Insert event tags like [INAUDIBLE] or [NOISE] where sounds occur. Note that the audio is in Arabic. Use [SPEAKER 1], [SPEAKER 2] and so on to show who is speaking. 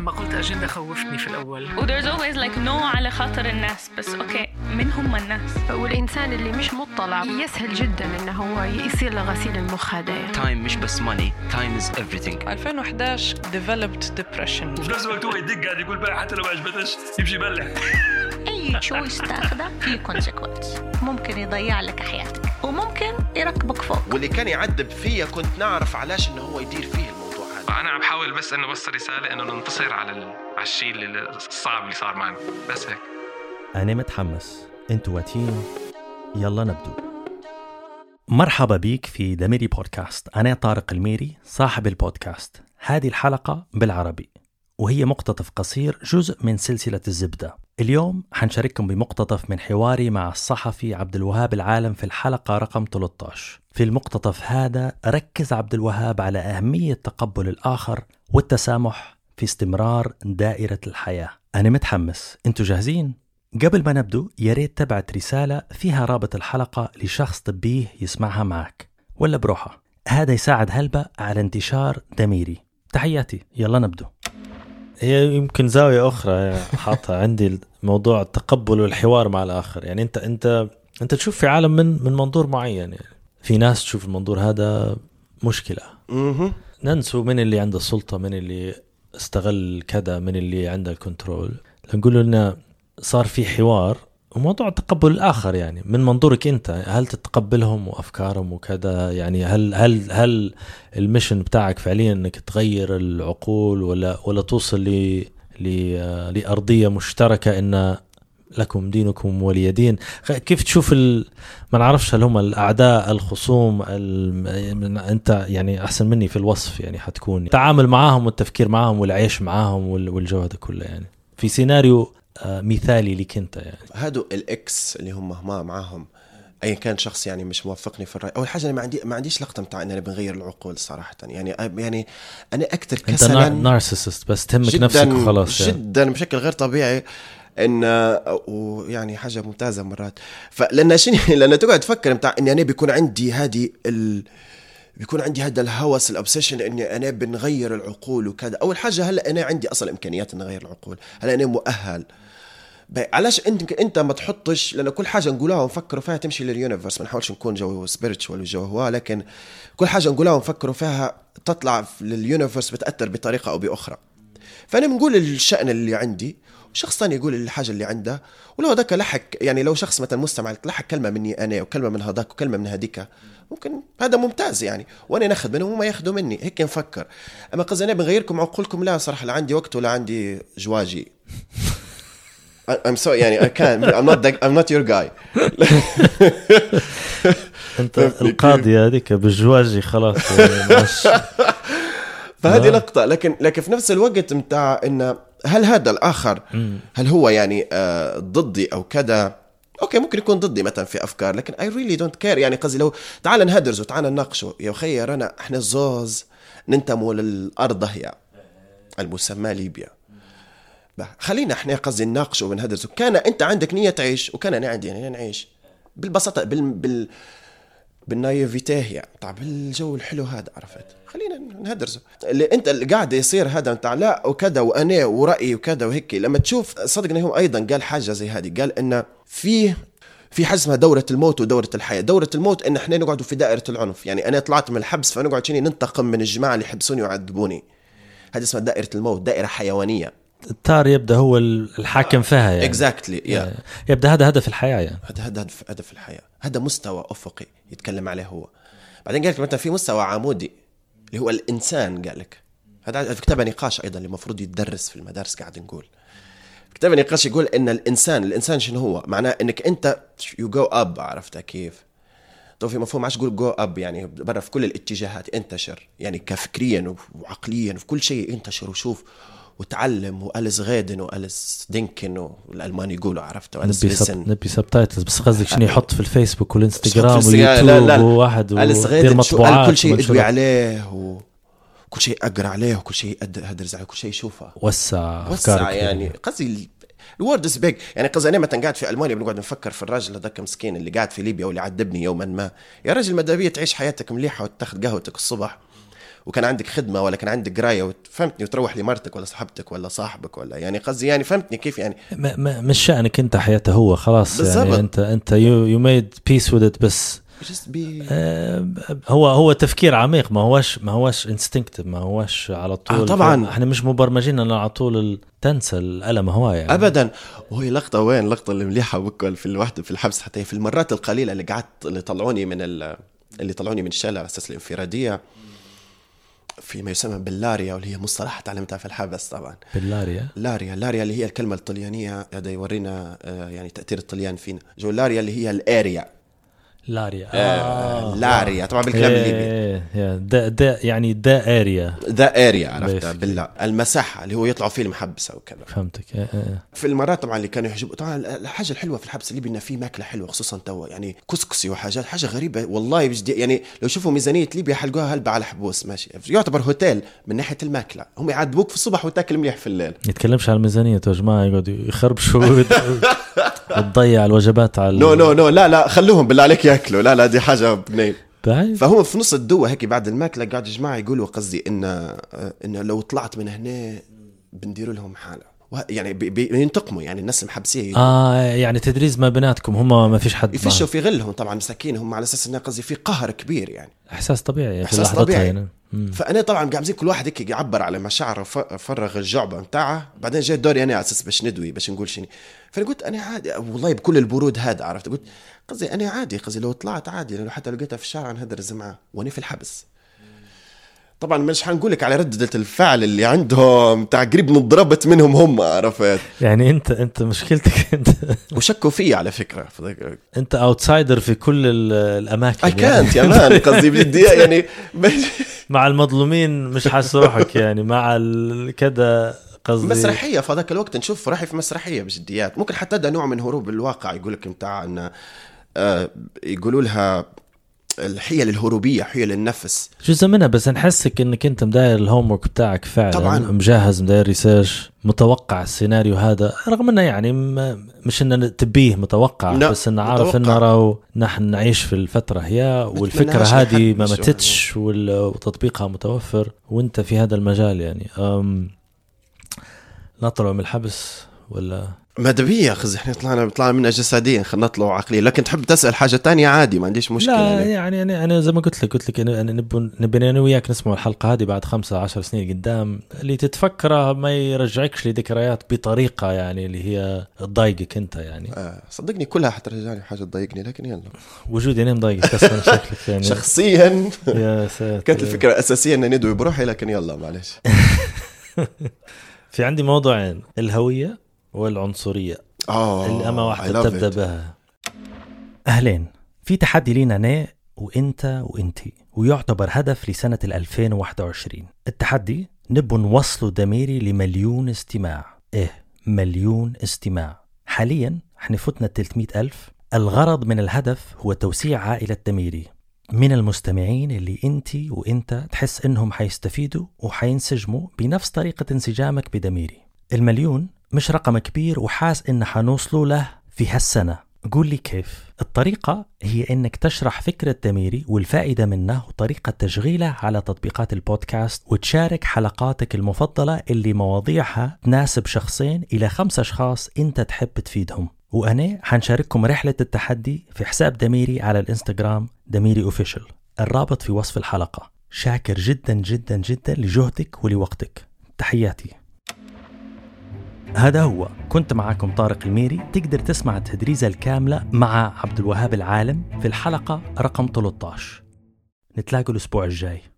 [SPEAKER 1] لما قلت اجنده خوفتني في الأول.
[SPEAKER 2] و there's always like no على خاطر الناس بس okay من هم الناس.
[SPEAKER 3] والإنسان اللي مش مطلع يسهل جدا إنه هو يصير له غسيل المخ هذا يعني.
[SPEAKER 4] time مش بس money time is everything.
[SPEAKER 5] 2011 developed depression.
[SPEAKER 1] وفي نفس الوقت هو يدق قاعد يقول بقى حتى لو ما عجبتش يمشي يبلع.
[SPEAKER 6] أي choice تاخده في consequence ممكن يضيع لك حياتك وممكن يركبك فوق.
[SPEAKER 7] واللي كان يعذب فيا كنت نعرف علاش إنه هو يدير فيه الموضوع هذا
[SPEAKER 8] أنا عم بحاول بس إنه بس رسالة إنه ننتصر على. على الشيء الصعب اللي صار معنا. بس هيك.
[SPEAKER 9] أنا متحمس. أنتوا واتين. يلا نبدو. مرحبا بيك في دميري بودكاست. أنا طارق الميري صاحب البودكاست. هذه الحلقة بالعربي. وهي مقتطف قصير جزء من سلسلة الزبدة. اليوم حنشارككم بمقتطف من حواري مع الصحفي عبد الوهاب العالم في الحلقة رقم 13 في المقتطف هذا ركز عبد الوهاب على أهمية تقبل الآخر والتسامح في استمرار دائرة الحياة. أنا متحمس. أنتوا جاهزين؟ قبل ما نبدو يا ريت تبعت رسالة فيها رابط الحلقة لشخص طبيه يسمعها معك. ولا بروحة. هذا يساعد هلبة على انتشار دميري. تحياتي. يلا نبدو.
[SPEAKER 10] هي يمكن زاوية أخرى حاطها [LAUGHS] عندي موضوع التقبل والحوار مع الآخر. يعني أنت أنت أنت تشوف في عالم من من منظور معين يعني في ناس تشوف المنظور هذا مشكلة.
[SPEAKER 7] أها
[SPEAKER 10] ننسوا من اللي عنده السلطة من اللي استغل كذا من اللي عنده الكنترول نقول لنا صار في حوار وموضوع تقبل الآخر يعني من منظورك أنت هل تتقبلهم وأفكارهم وكذا؟ يعني هل هل هل المشن بتاعك فعليا أنك تغير العقول ولا ولا توصل ل ل- لأرضية مشتركة أن لكم دينكم ولي دين؟ كيف تشوف ال... ما نعرفش هل هم الأعداء الخصوم ال... أنت يعني أحسن مني في الوصف يعني حتكون. التعامل معاهم والتفكير معاهم والعيش معاهم وال... والجو هذا كله يعني. في سيناريو مثالي لك أنت يعني.
[SPEAKER 7] هادو الاكس اللي هم ما معاهم ايا كان شخص يعني مش موافقني في الرأي. أول حاجة أنا ما عندي ما عنديش لقطة بتاع اننا بنغير العقول صراحة. يعني يعني أنا
[SPEAKER 10] أكثر
[SPEAKER 7] كسلا
[SPEAKER 10] narcissist بس تهمك نفسك وخلاص يعني.
[SPEAKER 7] جدا بشكل غير طبيعي إن ويعني حاجة ممتازة مرات. فلأن شنو؟ [LAUGHS] لأن تقعد تفكر بتاع إني أنا بيكون عندي هذه ال... بيكون عندي هذا الهوس ال obsession إني أنا بنغير العقول وكذا. أول حاجة هلا أنا عندي أصلا إمكانيات ان اغير العقول؟ هلا أنا مؤهل؟ علاش أنت أنت ما تحطش؟ لأن كل حاجة نقولها ونفكروا فيها تمشي لل universe ما نحاولش نكون جو spiritual وجو هو لكن كل حاجة نقولها ونفكروا فيها تطلع لل universe بتأثر بطريقة أو بأخرى. فأنا بنقول الشأن اللي عندي وشخص ثاني يقول الحاجة اللي عنده ولو هذاك لحق يعني لو شخص مثلا مستمع لحق كلمة مني أنا وكلمة من هذاك وكلمة من هذيك ممكن هذا ممتاز يعني وأنا ناخذ منهم وما ياخذوا مني هيك نفكر. أما قصدي أنا بنغيركم عقولكم لا صراحة لا عندي وقت ولا عندي جواجي. I'm sorry يعني I can't I'm not that, I'm not your guy. [LAUGHS]
[SPEAKER 10] أنت القاضية هذيك بالجواجي خلاص يعني [LAUGHS]
[SPEAKER 7] فهذه. لقطة لكن لكن في نفس الوقت متاع إن هل هذا الآخر هل هو يعني آه ضدي أو كذا؟ أوكي ممكن يكون ضدي مثلا في أفكار لكن I really don't care يعني قصدي لو تعال نهدرز وتعال نناقشه. يا خي رانا إحنا الزوز ننتموا للأرض هي المسمى ليبيا. خلينا إحنا قصدي نناقشه ونهدرز كان أنت عندك نية تعيش وكان أنا عندي نية نعيش. بالبساطة بال, بال بالنايفيتيه يعني طبعا بالجو الحلو هذا عرفت؟ خلينا نهدرزه اللي انت اللي قاعد يصير هذا انت لا وكذا وأنا ورايي وكذا وهيك لما تشوف صدقني هو أيضا قال حاجة زي هذه قال انه في في حاجة اسمها دورة الموت ودورة الحياة، دورة الموت إن إحنا نقعد في دائرة العنف، يعني أنا طلعت من الحبس فنقعد شني ننتقم من الجماعة اللي يحبسوني ويعذبوني. هذه اسمها دائرة الموت، دائرة حيوانية.
[SPEAKER 10] التار يبدأ هو الحاكم فيها يعني.
[SPEAKER 7] اكزاكتلي يا
[SPEAKER 10] يبدأ هذا هدف الحياة يعني.
[SPEAKER 7] هذا هذا هدف هدف الحياة. هذا مستوى أفقي يتكلم عليه هو. بعدين قال لك مثلا في مستوى عمودي اللي هو الإنسان قال لك. هذا في كتاب نقاش أيضا اللي المفروض يتدرس في المدارس قاعد نقول. كتاب نقاش يقول إن الانسان الإنسان شنو هو؟ معناه إنك أنت you go up عرفت كيف؟ تو في مفهوم عاش تقول go up يعني برا في كل الاتجاهات انتشر. يعني كفكريا وعقليا في كل شيء انتشر وشوف وتعلم والس غيدن والس دينكن والالمان يقولوا عرفت؟ والس
[SPEAKER 10] نبي سب... نبي سبتايتلز. بس قصدك شنو يحط في الفيسبوك
[SPEAKER 7] والإنستغرام
[SPEAKER 10] واليوتيوب
[SPEAKER 7] لا، لا.
[SPEAKER 10] وواحد
[SPEAKER 7] ألس
[SPEAKER 10] ودير
[SPEAKER 7] غيدن كل شيء
[SPEAKER 10] أدوي.
[SPEAKER 7] عليه وكل شيء أقرأ عليه وكل شيء أدرس عليه كل شيء أشوفه.
[SPEAKER 10] وسع
[SPEAKER 7] وسع
[SPEAKER 10] أفكارك
[SPEAKER 7] يعني. قصدي الورد از بيج يعني قصدي أنا مثلا قاعد في ألمانيا بنقعد نفكر في الراجل هذاك مسكين اللي قاعد في ليبيا واللي عذبني يوما ما. يا رجل ماذا بيا تعيش حياتك مليحة وتاخذ قهوتك الصبح. وكان عندك خدمة ولا كان عندك قراية وت- فهمتني وتروح لمرتك ولا صاحبتك ولا صاحبك ولا يعني قصدي يعني فهمتني كيف يعني
[SPEAKER 10] ما ما مش شأنك أنت حياته هو خلاص
[SPEAKER 7] بالضبط.
[SPEAKER 10] يعني أنت انت you made peace with it بس آه، هو هو تفكير عميق ما هوش ما هوش instinctive ما هوش على طول
[SPEAKER 7] آه، طبعاً.
[SPEAKER 10] إحنا مش مبرمجين على طول تنسى الألم هوايه يعني.
[SPEAKER 7] ابدا وهي لقطة وين اللقطه اللي مليحة بكل في الوحدة في الحبس حتى في المرات القليلة اللي قعدت اللي طلعوني من ال... اللي طلعوني من الشارع على أساس الانفرادية في ما يسمى باللاريا واللي هي مصطلح تعلمتها في الحبس طبعا.
[SPEAKER 10] باللاريا؟
[SPEAKER 7] لاريا لاريا اللي هي الكلمة الطليانية هذا يورينا آه، يعني تأثير الطليان فينا. جو لاريا اللي هي الآريا.
[SPEAKER 10] لاريا.
[SPEAKER 7] آه، لاريا طبعا بالكلام الليبي.
[SPEAKER 10] إيه، إيه، دا دا يعني the area
[SPEAKER 7] ذا اريا عرفتها. بالله. المساحة اللي هو يطلعوا فيه المحبسة وكذا.
[SPEAKER 10] فهمتك. إيه، إيه، إيه.
[SPEAKER 7] في المرات طبعا اللي كانوا يعجبوا طبعا الحاجة الحلوة في الحبس الليبي انه في ماكلة حلوة خصوصا توا يعني كسكسي وحاجات حاجة غريبة. والله بجد يعني لو شوفوا ميزانية ليبيا حلقوها هلبة على حبوس ماشي. يعتبر هوتيل من ناحية الماكلة. هم يعذبوك في الصبح وتاكل مليح في الليل.
[SPEAKER 10] يتكلمش على الميزانية يا جماعة يقعدوا يخربشوا. [LAUGHS] وتضيع الوجبات على
[SPEAKER 7] نو نو نو لا لا خلوهم بالله عليك ياكلوا. لا لا دي حاجة بنين
[SPEAKER 10] بعد
[SPEAKER 7] فهم في نص الدوا هيك بعد الماكلة قاعد يا جماعة يقولوا قصدي إن آه، إن لو طلعت من هنا بنديروا لهم حالة. يعني بي- بي- بينتقموا يعني الناس المحبسيه
[SPEAKER 10] آه يعني تدريس ما بيناتكم هم ما فيش حد
[SPEAKER 7] يفشوا في غلهم طبعا مساكين هم على أساس إنه قصدي في قهر كبير يعني.
[SPEAKER 10] إحساس طبيعي لحظتها
[SPEAKER 7] طبيعي.
[SPEAKER 10] يعني. مم.
[SPEAKER 7] فأنا طبعا قاعد كل واحد هيك يعبر على مشاعره فرغ الجعبة نتاعه بعدين جاي دوري أنا على أساس باش ندوي باش نقول شنو. فأنا قلت أنا عادي والله بكل البرود هذا عرفت؟ قلت قصدي أنا عادي قصدي لو طلعت عادي لو حتى لقيتها في الشارع نهدرز معاه وأنا في الحبس. طبعا مش حنقول لك على ردة الفعل اللي عندهم تاع قريب انضربت منهم هم عرفت؟
[SPEAKER 10] يعني انت انت مشكلتك [LAUGHS] انت
[SPEAKER 7] وشكوا فيا على فكرة.
[SPEAKER 10] انت outsider في كل ال- الأماكن
[SPEAKER 7] اي كانت يا man [LAUGHS] قصدي بدي يعني
[SPEAKER 10] مع المظلومين مش حاسس روحك يعني مع كذا قصدي.
[SPEAKER 7] مسرحية في هذاك الوقت نشوف رايح في مسرحية بجديات. ممكن حتى ده نوع من هروب الواقع يقول لك بتاع إن آه، يقولوا لها الحيل الهروبية حيل النفس.
[SPEAKER 10] جزء منها بس نحسك إنك أنت مداير ال homework بتاعك فعلا.
[SPEAKER 7] طبعاً.
[SPEAKER 10] مجهز مداير research متوقع السيناريو هذا. رغم إنه يعني مش إنه تبيه متوقع
[SPEAKER 7] لا،
[SPEAKER 10] بس إنه عارف. إنه راهو نحن نعيش في الفترة هي
[SPEAKER 7] والفكرة
[SPEAKER 10] هذه ما ماتتش وتطبيقها متوفر وأنت في هذا المجال يعني. أم نطلعوا من الحبس ولا؟
[SPEAKER 7] مدبية خزي إحنا طلعنا طلعنا منها جسديا خلينا نطلعوا عقليا لكن تحب تسأل حاجة تانية عادي ما عنديش مشكلة
[SPEAKER 10] لا
[SPEAKER 7] يعني.
[SPEAKER 10] يعني أنا أنا زي ما قلت لك قلت لك أنا نبي أنا وياك نسمع الحلقة هذه بعد خمسة عشر سنين قدام. اللي تتفكره ما يرجعكش لذكريات بطريقة يعني اللي هي تضايقك أنت يعني.
[SPEAKER 7] آه صدقني كلها حترجعني حاجة تضايقني لكن يلا.
[SPEAKER 10] وجودي أنا مضايقك أصلا شكلك يعني. [LAUGHS]
[SPEAKER 7] شخصيا.
[SPEAKER 10] يا ساتر.
[SPEAKER 7] كانت الفكرة الاساسيه إني ندوي بروحي لكن يلا معلش [LAUGHS]
[SPEAKER 10] في عندي موضوعين. الهوية
[SPEAKER 7] والعنصرية.
[SPEAKER 10] آه
[SPEAKER 7] love
[SPEAKER 10] تبدأ
[SPEAKER 7] it.
[SPEAKER 10] بها.
[SPEAKER 9] أهلين في تحدي لينا أنا وإنت وإنتي ويعتبر هدف لسنة ال 2021 التحدي نبو نوصلوا دميري لمليون استماع. إيه مليون استماع. حاليا إحنا فتنا 300 ألف. الغرض من الهدف هو توسيع عائلة دميري. من المستمعين اللي انتي وإنت تحس إنهم حيستفيدوا وحينسجموا بنفس طريقة انسجامك بدميري. المليون مش رقم كبير وحاس إن حنوصلوا له في هالسنة. قول لي كيف. الطريقة هي إنك تشرح فكرة دميري والفائدة منه وطريقة تشغيله على تطبيقات البودكاست وتشارك حلقاتك المفضلة اللي مواضيعها تناسب شخصين إلى خمس أشخاص أنت تحب تفيدهم. وأنا حنشارككم رحلة التحدي في حساب دميري على الإنستغرام دميري أوفيشل الرابط في وصف الحلقة. شاكر جدا جدا جدا لجهدك ولوقتك. تحياتي. هذا هو. كنت معكم طارق الميري. تقدر تسمع التدريزة الكاملة مع عبد الوهاب العالم في الحلقة رقم 13 نتلاقوا الأسبوع الجاي.